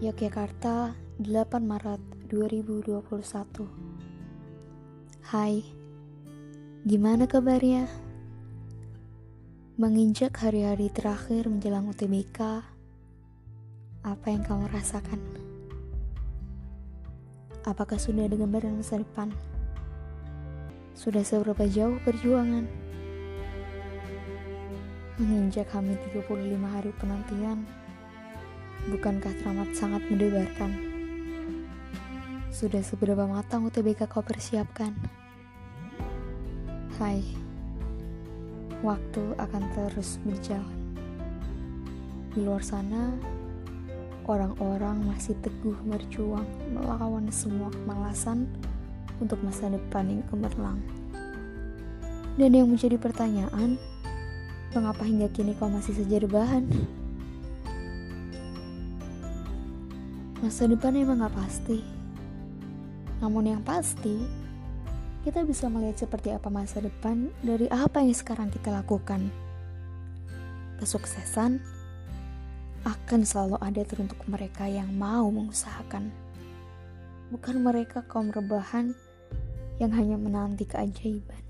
Yogyakarta, 8 Maret 2021 Hai, gimana kabarnya? Menginjak hari-hari terakhir menjelang UTBK, apa yang kamu rasakan? Apakah sudah ada gambaran masa depan? Sudah seberapa jauh perjuangan? Menginjak hamil 35 hari penantian, Bukankah teramat sangat mendebarkan? Sudah seberapa matang UTBK kau persiapkan? Hai, waktu akan terus berjalan. Di luar sana, orang-orang masih teguh berjuang melawan semua kemalasan untuk masa depan yang gemerlang. Dan yang menjadi pertanyaan, mengapa hingga kini kau masih saja rebahan? Masa depan emang gak pasti. Namun yang pasti, kita bisa melihat seperti apa masa depan dari apa yang sekarang kita lakukan. Kesuksesan akan selalu ada teruntuk mereka yang mau mengusahakan. Bukan mereka kaum rebahan yang hanya menanti keajaiban.